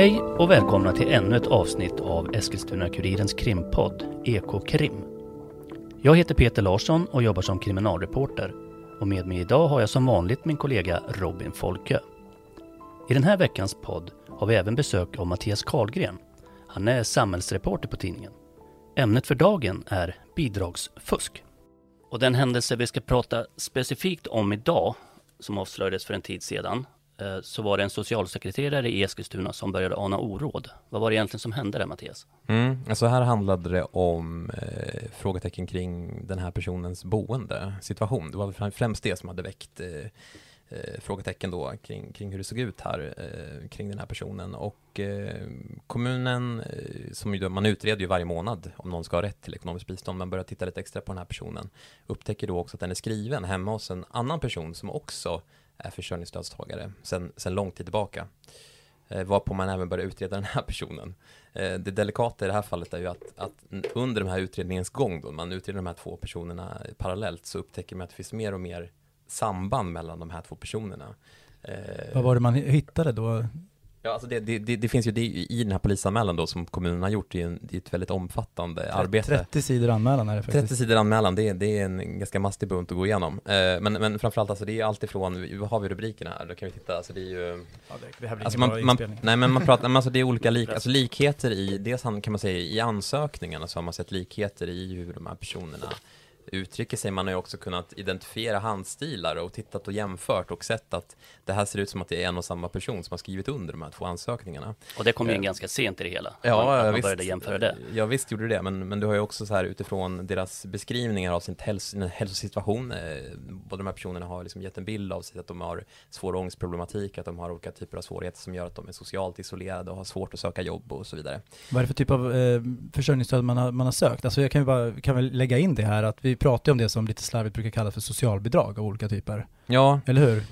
Hej och välkomna till ännu ett avsnitt av Eskilstuna-Kurirens krimpodd EkoKrim. Jag heter Peter Larsson och jobbar som kriminalreporter. Och med mig idag har jag som vanligt min kollega Robin Folke. I den här veckans podd har vi även besök av Mattias Karlgren. Han är samhällsreporter på tidningen. Ämnet för dagen är bidragsfusk. Och den händelse vi ska prata specifikt om idag, som avslöjades för en tid sedan, Eh, så var det en socialsekreterare i Eskilstuna som började ana oråd. Vad var det egentligen som hände där Mattias? Mm, alltså här handlade det om eh, frågetecken kring den här personens boendesituation. Det var främst det som hade väckt eh, eh, frågetecken då kring, kring hur det såg ut här eh, kring den här personen och eh, kommunen eh, som ju, man utreder ju varje månad om någon ska ha rätt till ekonomiskt bistånd man börjar titta lite extra på den här personen upptäcker då också att den är skriven hemma hos en annan person som också är försörjningsstödstagare sen, sen lång tid tillbaka eh, varpå man även börjar utreda den här personen. Eh, det delikata i det här fallet är ju att, att under den här utredningens gång då, man utreder de här två personerna parallellt så upptäcker man att det finns mer och mer samband mellan de här två personerna. Eh, Vad var det man hittade då? Ja, alltså det, det, det, det finns ju det i den här polisanmälan då som kommunen har gjort, det är, en, det är ett väldigt omfattande 30, arbete. 30 sidor anmälan är det faktiskt. 30 sidor anmälan, det det är en ganska mastig bunt att gå igenom. Eh, men, men framförallt alltså det är alltifrån, vad har vi rubrikerna här? Då kan vi titta, alltså det är ju... Ja, det här blir alltså man, man, Nej men man pratar, men alltså det är olika lik, alltså likheter i, dels kan man säga i ansökningarna så har man sett likheter i hur de här personerna uttrycker sig. Man har ju också kunnat identifiera handstilar och tittat och jämfört och sett att det här ser ut som att det är en och samma person som har skrivit under de här två ansökningarna. Och det kom ju in eh, ganska sent i det hela. Ja, man, man visst, började jämföra det. Ja, visst gjorde det, men, men du har ju också så här utifrån deras beskrivningar av sin, häls hälsosituation. Eh, båda de här personerna har liksom gett en bild av sig att de har svår ångestproblematik, att de har olika typer av svårigheter som gör att de är socialt isolerade och har svårt att söka jobb och så vidare. Vad är det för typ av eh, försörjningsstöd man har, man har sökt? Alltså jag kan, bara, kan väl lägga in det här att vi pratar om det som lite slarvigt brukar kallas för socialbidrag av olika typer. Ja. Eller hur?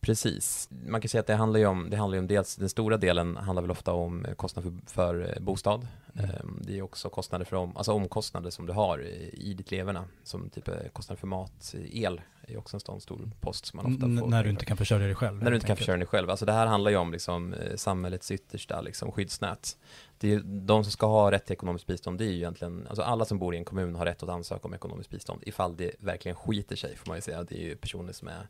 Precis. Man kan säga att det handlar ju om, det handlar ju om dels, den stora delen handlar väl ofta om kostnader för, för eh, bostad. Mm. Ehm, det är också kostnader för, om, alltså omkostnader som du har i ditt leverne, som typ eh, kostnader för mat, el är också en sån stor post som man ofta får. När du inte kan försörja dig själv? När du inte kan försörja dig själv. Alltså det här handlar ju om liksom eh, samhällets yttersta liksom skyddsnät. Det är, de som ska ha rätt till ekonomiskt bistånd, det är ju egentligen, alltså alla som bor i en kommun har rätt att ansöka om ekonomiskt bistånd, ifall det verkligen skiter sig, får man ju säga. Det är ju personer som är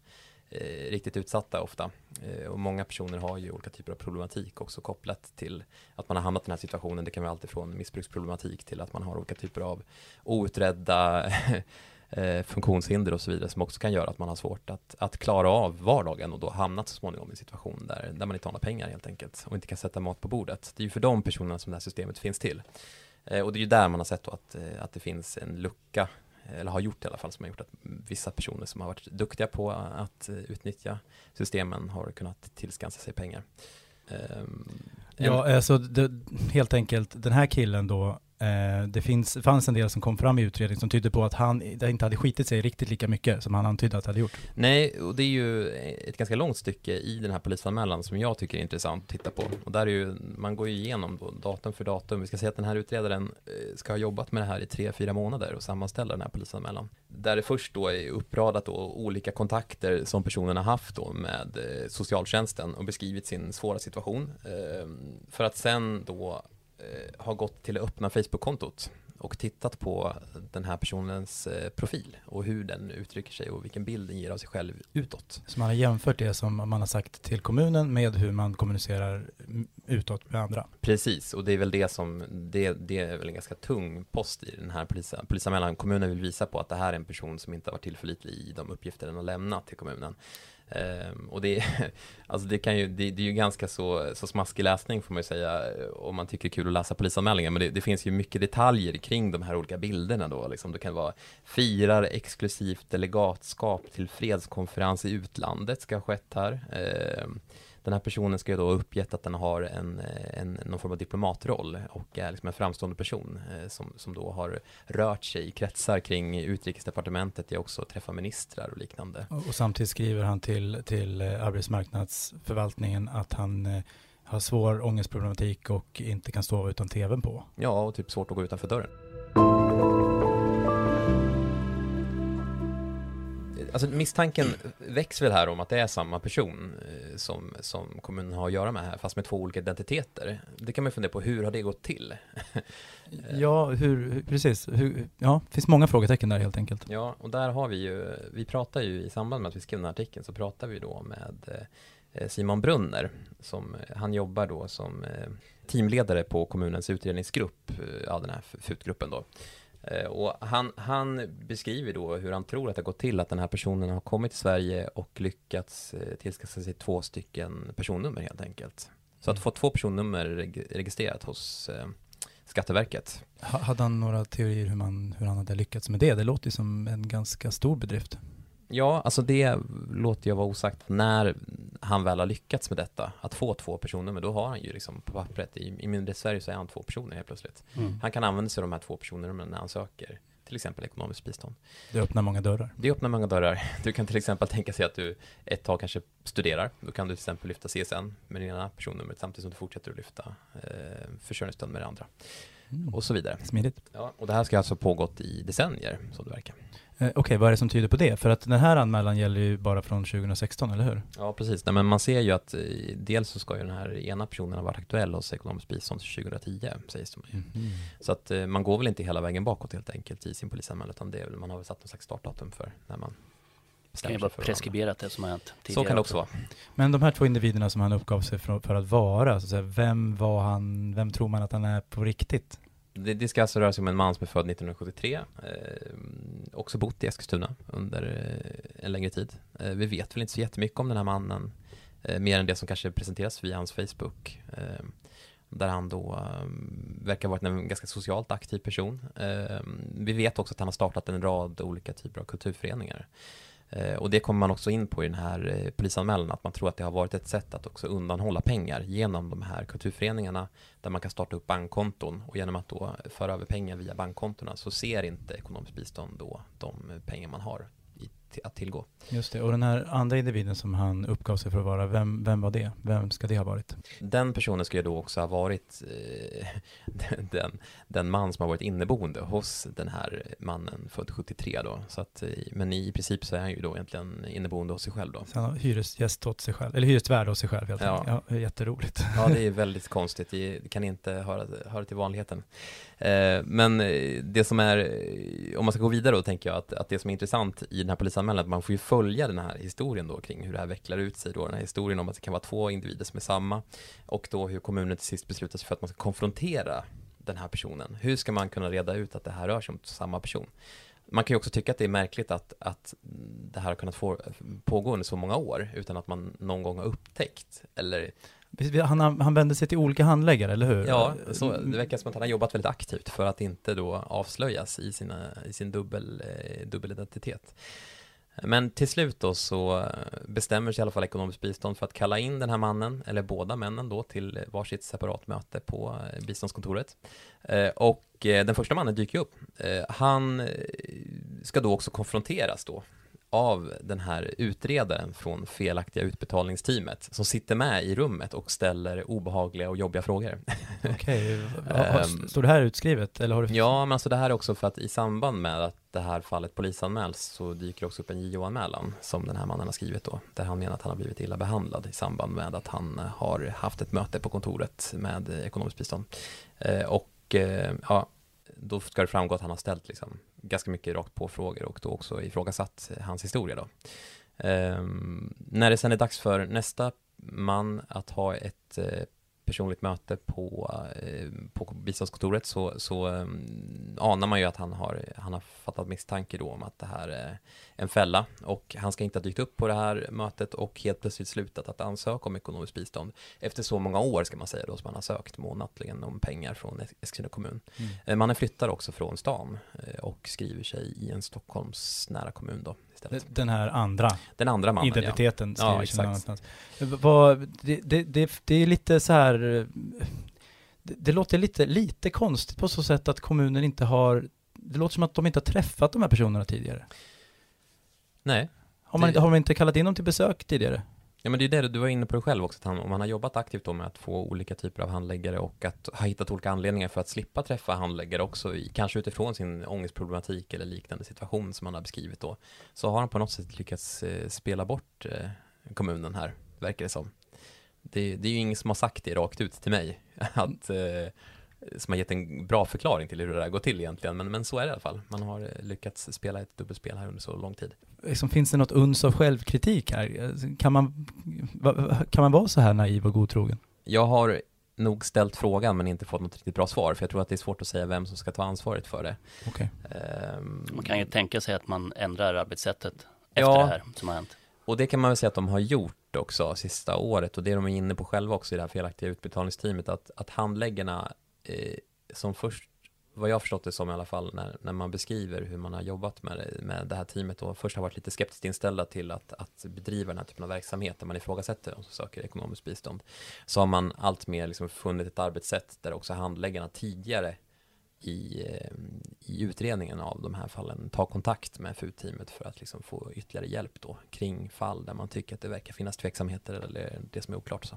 eh, riktigt utsatta ofta. Eh, och många personer har ju olika typer av problematik också kopplat till att man har hamnat i den här situationen. Det kan vara allt ifrån missbruksproblematik till att man har olika typer av outredda eh, funktionshinder och så vidare som också kan göra att man har svårt att, att klara av vardagen och då hamnat så småningom i en situation där, där man inte har några pengar helt enkelt och inte kan sätta mat på bordet. Det är ju för de personerna som det här systemet finns till. Eh, och det är ju där man har sett att, eh, att det finns en lucka eller har gjort i alla fall, som har gjort att vissa personer som har varit duktiga på att utnyttja systemen har kunnat tillskansa sig pengar. Um, ja, alltså det, helt enkelt, den här killen då Eh, Eh, det finns, fanns en del som kom fram i utredningen som tydde på att han inte hade skitit sig riktigt lika mycket som han antydde att han hade gjort. Nej, och det är ju ett ganska långt stycke i den här polisanmälan som jag tycker är intressant att titta på. Och där är ju, man går ju igenom då datum för datum. Vi ska säga att den här utredaren eh, ska ha jobbat med det här i tre, fyra månader och sammanställa den här polisanmälan. Där det först då är uppradat då olika kontakter som personen har haft då med eh, socialtjänsten och beskrivit sin svåra situation. För att sen då har gått till att öppna Facebook-kontot och tittat på den här personens eh, profil och hur den uttrycker sig och vilken bild den ger av sig själv utåt. Så man har jämfört det som man har sagt till kommunen med hur man kommunicerar utåt med andra? Precis, och det är väl det som, det, det är väl en ganska tung post i den här polisanmälan. Kommunen vill visa på att det här är en person som inte har varit tillförlitlig i de uppgifter den har lämnat till kommunen. Um, och det, alltså det, kan ju, det, det, är ju ganska så, så smaskig läsning får man ju säga eh, om man tycker det är kul att läsa polisanmälningar. Men det, det, finns ju mycket detaljer kring de här olika bilderna då. Liksom det kan vara firar exklusivt delegatskap till fredskonferens i utlandet ska ha skett här. Um, den här personen ska ju då ha uppgett att den har en, en, någon form av diplomatroll och är liksom en framstående person eh, som, som då har rört sig i kretsar kring utrikesdepartementet, jag också träffar ministrar och liknande. Och, och samtidigt skriver han till, till eh, arbetsmarknadsförvaltningen att han eh, har svår ångestproblematik och inte kan sova utan tvn på. Ja, och typ svårt att gå utanför dörren. Alltså misstanken väcks väl här om att det är samma person eh, som, som kommunen har att göra med här, fast med två olika identiteter. Det kan man fundera på, hur har det gått till? ja, hur, precis. Hur, ja, det finns många frågetecken där helt enkelt. Ja, och där har vi ju, vi pratar ju i samband med att vi skrev den här artikeln, så pratar vi då med eh, Simon Brunner, som, han jobbar då som eh, teamledare på kommunens utredningsgrupp, ja den här FUT-gruppen då. Eh, och han, han, beskriver då hur han tror att det gått till att den här personen har kommit till Sverige och lyckats eh, tillskansa sig två stycken personnummer helt enkelt. Så att mm. få två personnummer registrerat hos eh, Skatteverket. Hade han några teorier hur, man, hur han hade lyckats med det? Det låter ju som en ganska stor bedrift. Ja, alltså det låter jag vara osagt. När han väl har lyckats med detta, att få två personnummer, då har han ju liksom på pappret, i, i mindre Sverige så är han två personer helt plötsligt. Mm. Han kan använda sig av de här två personnumren när han söker till exempel ekonomiskt bistånd. Det öppnar många dörrar. Det öppnar många dörrar. Du kan till exempel tänka sig att du ett tag kanske studerar. Då kan du till exempel lyfta CSN med det ena personnumret samtidigt som du fortsätter att lyfta eh, försörjningsstöd med det andra. Mm. Och så vidare. Smidigt. Ja, och det här ska alltså ha pågått i decennier, som det verkar. Eh, Okej, okay, vad är det som tyder på det? För att den här anmälan gäller ju bara från 2016, eller hur? Ja, precis. Nej, men man ser ju att eh, dels så ska ju den här ena personen ha varit aktuell hos ekonomiskt bistånd 2010, sägs det ju. Mm. Så att eh, man går väl inte hela vägen bakåt helt enkelt i sin polisanmälan, utan det är, man har väl satt någon slags startdatum för när man det kan ju vara preskriberat det som har hänt tidigare. Så kan det också vara. Men de här två individerna som han uppgav sig för, för att vara, så att säga, vem var han, vem tror man att han är på riktigt? Det, det, ska alltså röra sig om en man som är född 1973, eh, också bott i Eskilstuna under eh, en längre tid. Eh, vi vet väl inte så jättemycket om den här mannen, eh, mer än det som kanske presenteras via hans Facebook. Eh, där han då eh, verkar ha varit en ganska socialt aktiv person. Eh, vi vet också att han har startat en rad olika typer av kulturföreningar. Eh, och det kommer man också in på i den här eh, polisanmälan, att man tror att det har varit ett sätt att också undanhålla pengar genom de här kulturföreningarna, där man kan starta upp bankkonton. Och genom att då föra över pengar via bankkontona så ser inte ekonomiskt bistånd då de pengar man har att tillgå. Just det, och den här andra individen som han uppgav sig för att vara, vem, vem var det? Vem ska det ha varit? Den personen ska ju då också ha varit eh, den, den man som har varit inneboende hos den här mannen född 73 då. Så att, eh, men i princip så är han ju då egentligen inneboende hos sig själv då. Så han har hyresgäst åt sig själv, eller hyresvärd hos sig själv helt ja. enkelt. Ja, jätteroligt. Ja, det är väldigt konstigt. Det kan inte höra, höra till vanligheten. Eh, men eh, det som är, eh, om man ska gå vidare då, tänker jag att, att det som är intressant i den här polisanmälan, att man får ju följa den här historien då kring hur det här vecklar ut sig då, den här historien om att det kan vara två individer som är samma och då hur kommunen till sist beslutar sig för att man ska konfrontera den här personen. Hur ska man kunna reda ut att det här rör sig om samma person? Man kan ju också tycka att det är märkligt att, att det här har kunnat få, pågå under så många år utan att man någon gång har upptäckt eller han, han vände sig till olika handläggare, eller hur? Ja, så det verkar som att han har jobbat väldigt aktivt för att inte då avslöjas i, sina, i sin dubbel, eh, dubbelidentitet. Men till slut då så bestämmer sig i alla fall ekonomiskt bistånd för att kalla in den här mannen, eller båda männen då, till varsitt separat möte på eh, biståndskontoret. Eh, och den första mannen dyker upp. Han ska då också konfronteras då av den här utredaren från felaktiga utbetalningsteamet som sitter med i rummet och ställer obehagliga och jobbiga frågor. Okej, okay. Ehm, står det här utskrivet? Eller har du... Ja, men alltså det här är också för att i samband med att det här fallet polisanmäls så dyker också upp en JO-anmälan som den här mannen har skrivit då, där han menar att han har blivit illa behandlad i samband med att han har haft ett möte på kontoret med ekonomiskt bistånd. Eh, och eh, ja, då ska det framgå att han har ställt liksom ganska mycket rakt på frågor och då också ifrågasatt hans historia då. Um, när det sen är dags för nästa man att ha ett eh, personligt möte på, eh, på biståndskontoret så, så um, anar man ju att han har, han har fattat misstanke då om att det här är en fälla och han ska inte ha dykt upp på det här mötet och helt plötsligt slutat att ansöka om ekonomiskt bistånd efter så många år ska man säga då som han har sökt månatligen om pengar från Eskilstuna kommun. Mm. Eh, mannen flyttar också från stan eh, och skriver sig i en Stockholms nära kommun då istället. Den här andra? Den andra mannen, Identiteten ja. ja exakt. Det, det, det, det är lite så här, det, det, låter lite, lite konstigt på så sätt att kommunen inte har, det låter som att de inte har träffat de här personerna tidigare. Nej. Har man, har man inte kallat in dem till besök tidigare? Ja men det är det du var inne på det själv också, att han, om han har jobbat aktivt då med att få olika typer av handläggare och att ha hittat olika anledningar för att slippa träffa handläggare också, i, kanske utifrån sin ångestproblematik eller liknande situation som han har beskrivit då, så har han på något sätt lyckats eh, spela bort eh, kommunen här, verkar det som. Det, det, är ju ingen som har sagt det rakt ut till mig, att eh, som har gett en bra förklaring till hur det där går till egentligen, men, men så är det i alla fall. Man har eh, lyckats spela ett dubbelspel här under så lång tid. Liksom, finns det något uns av självkritik här? Kan man, kan man vara så här naiv och godtrogen? Jag har nog ställt frågan men inte fått något riktigt bra svar, för jag tror att det är svårt att säga vem som ska ta ansvaret för det. Okay. Um, man kan ju tänka sig att man ändrar arbetssättet efter ja, det här som har hänt. Och det kan man väl säga att de har gjort också sista året och det är de är inne på själva också i det här felaktiga utbetalningsteamet att, att handläggarna eh, som först, vad jag förstått det som i alla fall, när, när man beskriver hur man har jobbat med det, med det här teamet och först har varit lite skeptiskt inställda till att, att bedriva den här typen av verksamhet där man ifrågasätter de som söker ekonomiskt bistånd, så har man allt mer liksom funnit ett arbetssätt där också handläggarna tidigare i, eh, i utredningen av de här fallen ta kontakt med FU-teamet för att liksom få ytterligare hjälp då kring fall där man tycker att det verkar finnas tveksamheter eller det som är oklart. Så.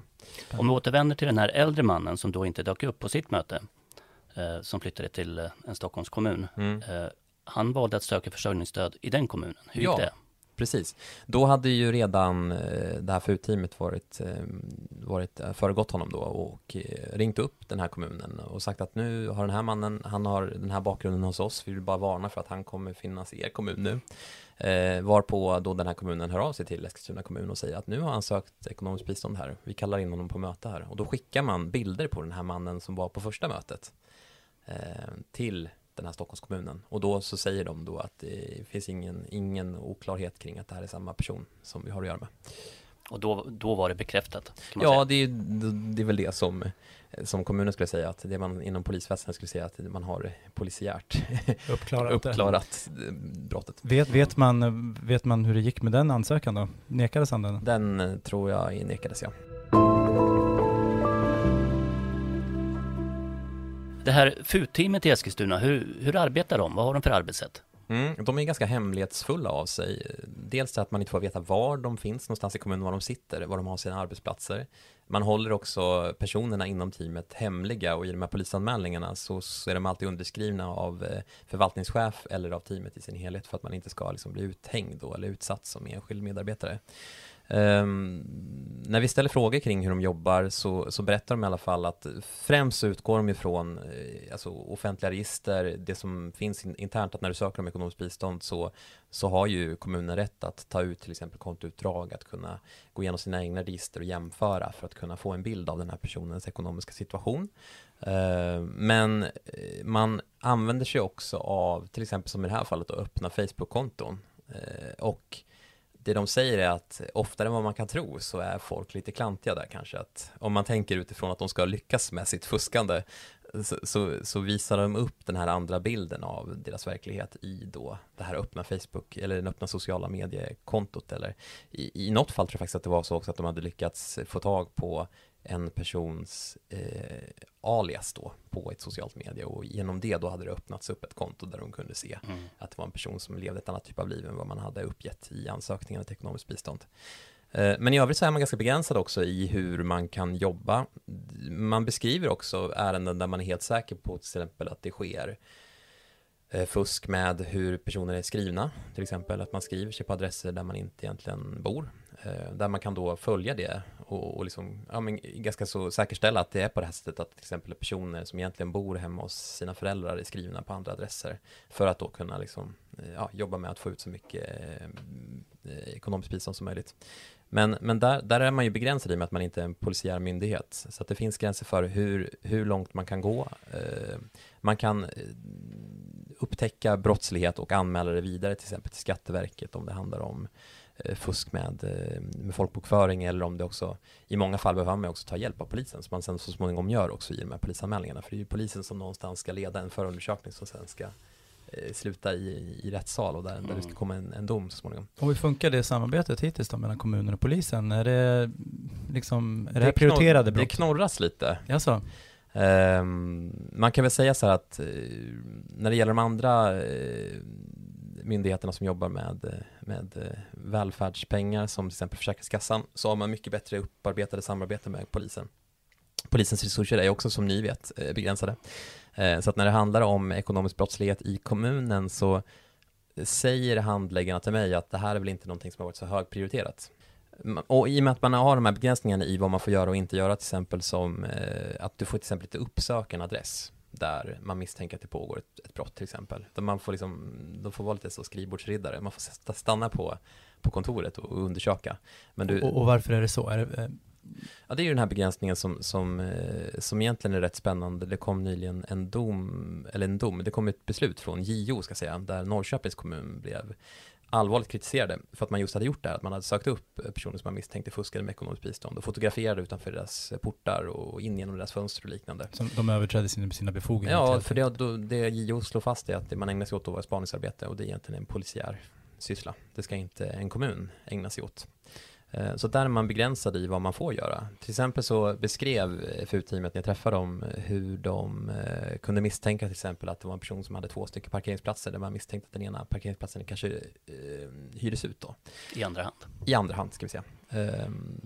Om vi återvänder till den här äldre mannen som då inte dök upp på sitt möte, eh, som flyttade till eh, en Stockholms kommun. Mm. Eh, han valde att söka försörjningsstöd i den kommunen. Hur gick ja. det? Precis. Då hade ju redan eh, det här FU-teamet varit, eh, varit eh, föregått honom då och ringt upp den här kommunen och sagt att nu har den här mannen, han har den här bakgrunden hos oss, vi vill bara varna för att han kommer finnas i er kommun nu. Eh, varpå då den här kommunen hör av sig till Eskilstuna kommun och säger att nu har han sökt ekonomiskt bistånd här, vi kallar in honom på möte här. Och då skickar man bilder på den här mannen som var på första mötet eh, till den här Stockholmskommunen. Och då så säger de då att det finns ingen, ingen oklarhet kring att det här är samma person som vi har att göra med. Och då, då var det bekräftat? ja, det är, det är väl det som, som kommunen skulle säga, att det man inom polisväsendet skulle säga att man har polisiärt uppklarat, uppklarat brottet. Vet, vet, man, vet man hur det gick med den ansökan då? Nekades han den? Den tror jag nekades, ja. Det här FUT-teamet i Eskilstuna, hur, hur arbetar de? Vad har de för arbetssätt? Mm, de är ganska hemlighetsfulla av sig. Dels att man inte får veta var de finns någonstans i kommunen, var de sitter, var de har sina arbetsplatser. Man håller också personerna inom teamet hemliga och i de här polisanmälningarna så, så är de alltid underskrivna av eh, förvaltningschef eller av teamet i sin helhet för att man inte ska liksom bli uthängd då, eller utsatt som enskild medarbetare. Um, när vi ställer frågor kring hur de jobbar så, så berättar de i alla fall att främst utgår de ifrån eh, alltså offentliga register, det som finns in, internt, att när du söker om ekonomiskt bistånd så, så har ju kommunen rätt att ta ut till exempel kontoutdrag, att kunna gå igenom sina egna register och jämföra för att kunna få en bild av den här personens ekonomiska situation. Uh, men eh, man använder sig också av, till exempel som i det här fallet, att öppna Facebook-konton. Uh, och det de säger är att oftare än vad man kan tro så är folk lite klantiga där kanske. Att om man tänker utifrån att de ska lyckas med sitt fuskande så, så, så, visar de upp den här andra bilden av deras verklighet i då det här öppna Facebook eller det öppna sociala mediekontot eller i, i något fall tror jag faktiskt att det var så också att de hade lyckats få tag på en persons eh, alias då på ett socialt medie och genom det då hade det öppnats upp ett konto där de kunde se mm. att det var en person som levde ett annat typ av liv än vad man hade uppgett i ansökningen till ekonomiskt bistånd. Eh, men i övrigt så är man ganska begränsad också i hur man kan jobba. Man beskriver också ärenden där man är helt säker på till exempel att det sker eh, fusk med hur personer är skrivna, till exempel att man skriver sig på adresser där man inte egentligen bor Eh, där man kan då följa det och, och liksom, ja, men ganska så säkerställa att det är på det här sättet att till exempel personer som egentligen bor hemma hos sina föräldrar är skrivna på andra adresser för att då kunna liksom, eh, ja, jobba med att få ut så mycket eh, eh, ekonomiskt bistånd som möjligt. Men, men där, där är man ju begränsad i och med att man inte är en polisiär myndighet. Så att det finns gränser för hur, hur långt man kan gå. Eh, man kan upptäcka brottslighet och anmäla det vidare till exempel till Skatteverket om det handlar om Eh, fusk med, eh, med folkbokföring eller om det också i många fall behöver man också ta hjälp av polisen som man sen så småningom gör också i de här polisanmälningarna för det är ju polisen som någonstans ska leda en förundersökning som sen ska eh, sluta i, i rättssal och där, mm. där det ska komma en, en dom så småningom. Och hur funkar det samarbetet hittills då mellan kommunen och polisen? Är det liksom, är det, det här prioriterade brott? Det knorras lite. Jaså? Um, man kan väl säga så här att uh, när det gäller de andra uh, myndigheterna som jobbar med, eh, med eh, välfärdspengar som till exempel Försäkringskassan så har man mycket bättre upparbetade samarbete med polisen. Polisens resurser är också som ni vet eh, begränsade. Så att när det handlar om ekonomisk brottslighet i kommunen så säger handläggarna till mig att det här är väl inte någonting som har varit så högprioriterat. Och i och med att man har de här begränsningarna i vad man får göra och inte göra, till exempel som att du får till exempel inte uppsöka en adress där man misstänker att det pågår ett, ett brott till exempel. Där man får liksom, de får vara lite så skrivbordsriddare, man får stanna på, på kontoret och, undersöka. Men du, och, och varför är det så? Är det, eh, Ja, det är ju den här begränsningen som, som, eh, som egentligen är rätt spännande. Det kom nyligen en dom, eller en dom, det kom ett beslut från JO, ska säga, där Norrköpings kommun blev allvarligt kritiserade för att man just hade gjort det här, att man hade sökt upp personer som man misstänkte fuskade med ekonomiskt bistånd och fotograferade utanför deras portar och in genom deras fönster och liknande. Som de överträdde sina, sina befogenheter? Ja, för det, då, det JO slår fast är att man ägnar sig åt då var spaningsarbete och det är egentligen en polisiär syssla. Det ska inte en kommun ägna sig åt. Eh, så där är man begränsad i vad man får göra. Till exempel så beskrev FU-teamet när jag träffade dem hur de eh, kunde misstänka till exempel att det var en person som hade två stycken parkeringsplatser där man misstänkte att den ena parkeringsplatsen kanske eh, hyrdes ut då. I andra hand? I andra hand ska vi säga. Ehm,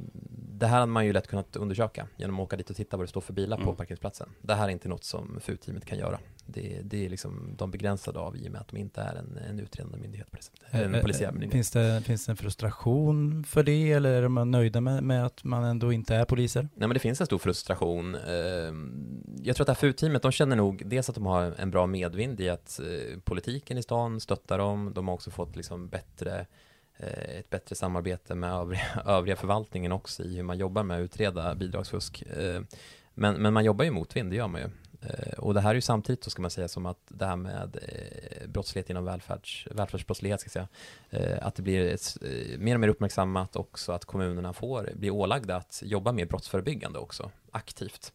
det här hade man ju lätt kunnat undersöka genom att åka dit och titta vad det står för bilar mm. på parkeringsplatsen. Det här är inte något som FU-teamet kan göra. Det, det, är liksom de begränsade av i och med att de inte är en, en utredande myndighet på det sättet. En äh, polisiär myndighet. Finns det, finns det en frustration för det eller är man nöjda med, med att man ändå inte är poliser? Nej men det finns en stor frustration. Ehm, jag tror att det här FU-teamet, de känner nog dels att de har en bra medvind i att eh, politiken i stan stöttar dem. De har också fått liksom bättre Eh, ett bättre samarbete med övriga, övriga förvaltningen också i hur man jobbar med att utreda bidragsfusk. Eh, men, men man jobbar ju motvind, det gör man ju. Eh, och det här är ju samtidigt, så ska man säga, som att det här med eh, brottslighet inom välfärds, välfärdsbrottslighet, ska säga, eh, att det blir ett, mer och mer uppmärksammat också att kommunerna får bli ålagda att jobba mer brottsförebyggande också, aktivt.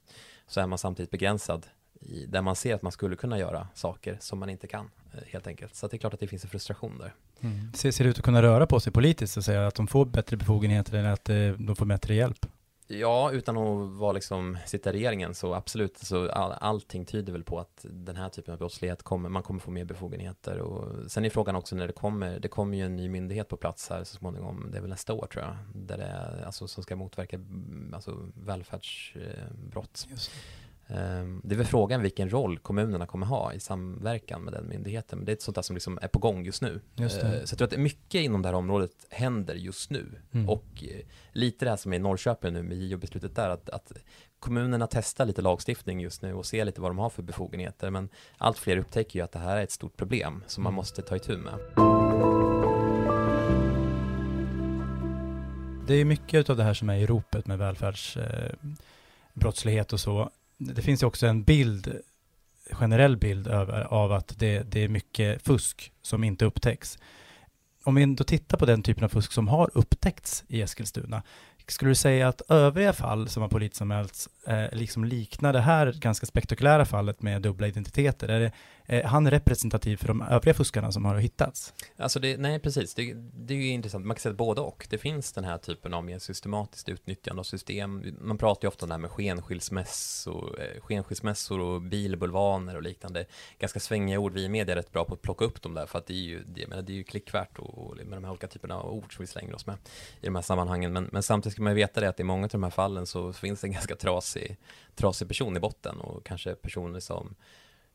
Så är man samtidigt begränsad i, där man ser att man skulle kunna göra saker som man inte kan, helt enkelt. Så det är klart att det finns en frustration där. Mm. Ser, ser det ut att kunna röra på sig politiskt, och säga att de får bättre befogenheter eller att de får bättre hjälp? Ja, utan att vara liksom, sitta i regeringen så absolut, så all, allting tyder väl på att den här typen av brottslighet kommer, man kommer få mer befogenheter och sen är frågan också när det kommer, det kommer ju en ny myndighet på plats här så småningom, det är väl nästa år tror jag, där det är, alltså som ska motverka mm, alltså, välfärdsbrott. Just det är väl frågan vilken roll kommunerna kommer ha i samverkan med den myndigheten. Men det är ett sånt där som liksom är på gång just nu. Just ehm, så jag tror att mycket inom det här området händer just nu. Mm. Och eh, lite det här som är i Norrköping nu med JO-beslutet där, att, att, kommunerna testar lite lagstiftning just nu och ser lite vad de har för befogenheter. Men allt fler upptäcker ju att det här är ett stort problem som man mm. måste ta itu med. Det är mycket av det här som är i ropet med välfärdsbrottslighet och så det finns ju också en bild, generell bild över, av att det, det är mycket fusk som inte upptäcks. Om vi då tittar på den typen av fusk som har upptäckts i Eskilstuna, skulle du säga att övriga fall som har polisanmälts eh, liksom liknar det här ganska spektakulära fallet med dubbla identiteter? Är det, eh, han representativ för de övriga fuskarna som har hittats? Alltså det, nej, precis. Det, det är ju intressant. Man kan säga både och. Det finns den här typen av mer systematiskt utnyttjande av system. Man pratar ju ofta om det här med skenskilsmässor, eh, skenskilsmässor och bilbulvaner och liknande. Ganska svängiga ord. Vi i media är rätt bra på att plocka upp dem där för att det är ju, det, menar, det är ju klickvärt och, med de här olika typerna av ord som vi slänger oss med i de här sammanhangen. Men, men samtidigt ska man veta det att i många av de här fallen så finns det en ganska trasig, trasig person i botten och kanske personer som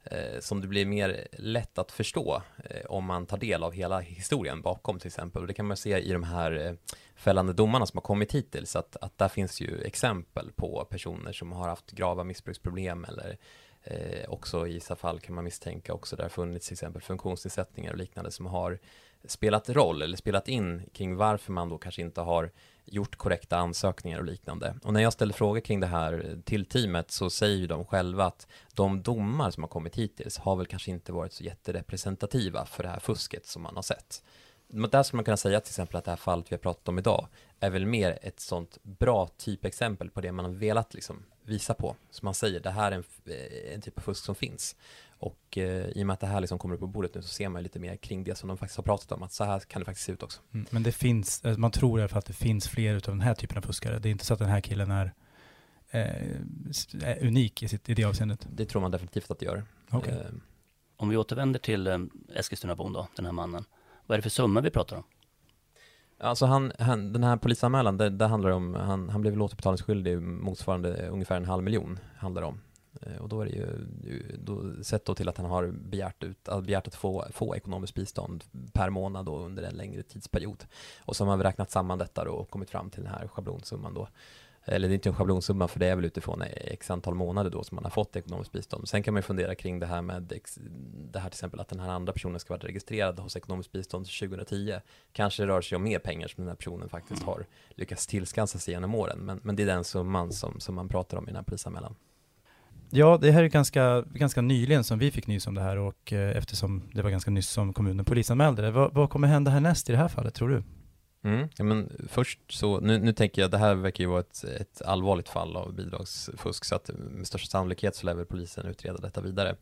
eh, som det blir mer lätt att förstå eh, om man tar del av hela historien bakom till exempel. Och det kan man se i de här eh, fällande domarna som har kommit hittills, att, att där finns ju exempel på personer som har haft grava missbruksproblem eller eh, också i vissa fall kan man misstänka också där funnits till exempel funktionsnedsättningar och liknande som har spelat roll eller spelat in kring varför man då kanske inte har gjort korrekta ansökningar och liknande. Och när jag ställer frågor kring det här till teamet så säger ju de själva att de domar som har kommit hittills har väl kanske inte varit så jätterepresentativa för det här fusket som man har sett. Där skulle man kunna säga till exempel att det här fallet vi har pratat om idag är väl mer ett sånt bra typexempel på det man har velat liksom visa på. Som man säger, det här är en, eh, en typ av fusk som finns. Och eh, i och med att det här liksom kommer upp på bordet nu så ser man lite mer kring det som de faktiskt har pratat om, att så här kan det faktiskt se ut också. Mm, men det finns, eh, man tror i alla fall att det finns fler av den här typen av fuskare. Det är inte så att den här killen är, eh, är unik i, sitt, i det avseendet? Det tror man definitivt att det gör. Okay. Eh. Om vi återvänder till eh, Eskilstunabon då, den här mannen. Vad är det för summa vi pratar om? Alltså han, han, den här polisanmälan, det, det handlar om, han, han blev återbetalningsskyldig motsvarande ungefär en halv miljon, handlar det om. Eh, och då är det ju, då, sett då till att han har begärt, ut, begärt att få, få ekonomiskt bistånd per månad då under en längre tidsperiod. Och så har man räknat samman detta då och kommit fram till den här schablonsumman då eller det är inte en schablonsumma för det är väl utifrån x antal månader då som man har fått ekonomiskt bistånd. Sen kan man ju fundera kring det här med det här till exempel att den här andra personen ska vara registrerad hos ekonomiskt bistånd 2010. Kanske det rör sig om mer pengar som den här personen faktiskt har lyckats tillskansa sig genom åren. Men, men det är den summan som, som man pratar om i den här polisanmälan. Ja, det här är ganska, ganska nyligen som vi fick nys om det här och eh, eftersom det var ganska nyss som kommunen polisanmälde det. Vad, vad kommer hända härnäst i det här fallet, tror du? Mm. Ja, men först så, nu, nu tänker jag, det här verkar ju vara ett, ett allvarligt fall av bidragsfusk, så att med största sannolikhet så lär väl polisen utreda detta vidare.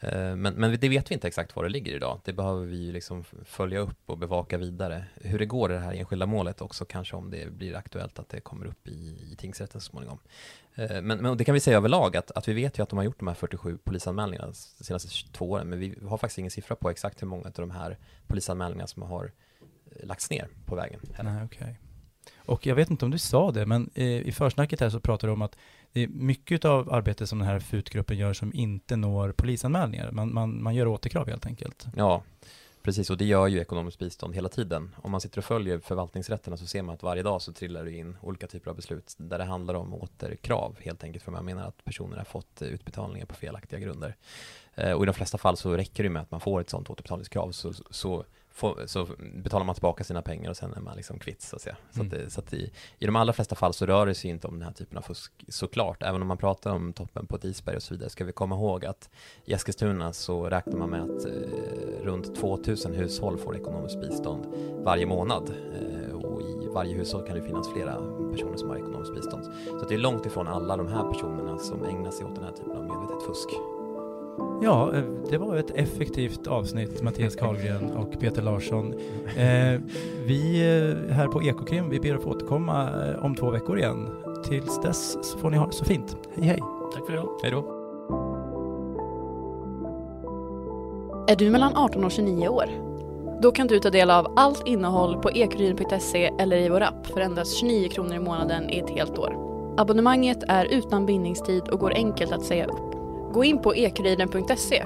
Eh, men, men det vet vi inte exakt var det ligger idag. Det behöver vi ju liksom följa upp och bevaka vidare. Hur det går i det här enskilda målet också, kanske om det blir aktuellt att det kommer upp i, i tingsrätten så småningom. Eh, men, men det kan vi säga överlag, att, att vi vet ju att de har gjort de här 47 polisanmälningarna de senaste två åren, men vi har faktiskt ingen siffra på exakt hur många av de här polisanmälningarna som har lagts ner på vägen. Nej, okay. Och jag vet inte om du sa det, men i försnacket här så pratar du om att det är mycket av arbetet som den här FUT-gruppen gör som inte når polisanmälningar. Man, man, man gör återkrav helt enkelt. Ja, precis. Och det gör ju ekonomiskt bistånd hela tiden. Om man sitter och följer förvaltningsrätterna så ser man att varje dag så trillar det in olika typer av beslut där det handlar om återkrav helt enkelt. För man menar att personer har fått utbetalningar på felaktiga grunder. Eh, och i de flesta fall så räcker det med att man får ett sådant återbetalningskrav så, så får, så betalar man tillbaka sina pengar och sen är man liksom kvitt så att säga. Så, mm. att, så att i, i de allra flesta fall så rör det sig inte om den här typen av fusk såklart. Även om man pratar om toppen på ett isberg och så vidare ska vi komma ihåg att i Eskilstuna så räknar man med att eh, runt 2000 hushåll får ekonomiskt bistånd varje månad. Eh, och i varje hushåll kan det finnas flera personer som har ekonomiskt bistånd. Så det är långt ifrån alla de här personerna som ägnar sig åt den här typen av medvetet fusk. Ja, eh, det var ett effektivt avsnitt, Mattias Karlgren och Peter Larsson. Eh, vi eh, här på Ekokrim, vi ber att få återkomma om två veckor igen. Tills dess så får ni ha det så fint. Hej hej! Tack för idag. Hej då! Är du mellan 18 och 29 år? Då kan du ta del av allt innehåll på ekuriden.se eller i vår app för endast 29 kronor i månaden i ett helt år. Abonnemanget är utan bindningstid och går enkelt att säga upp. Gå in på ekuriden.se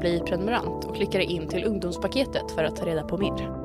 bli prenumerant och klicka dig in till ungdomspaketet för att ta reda på mer.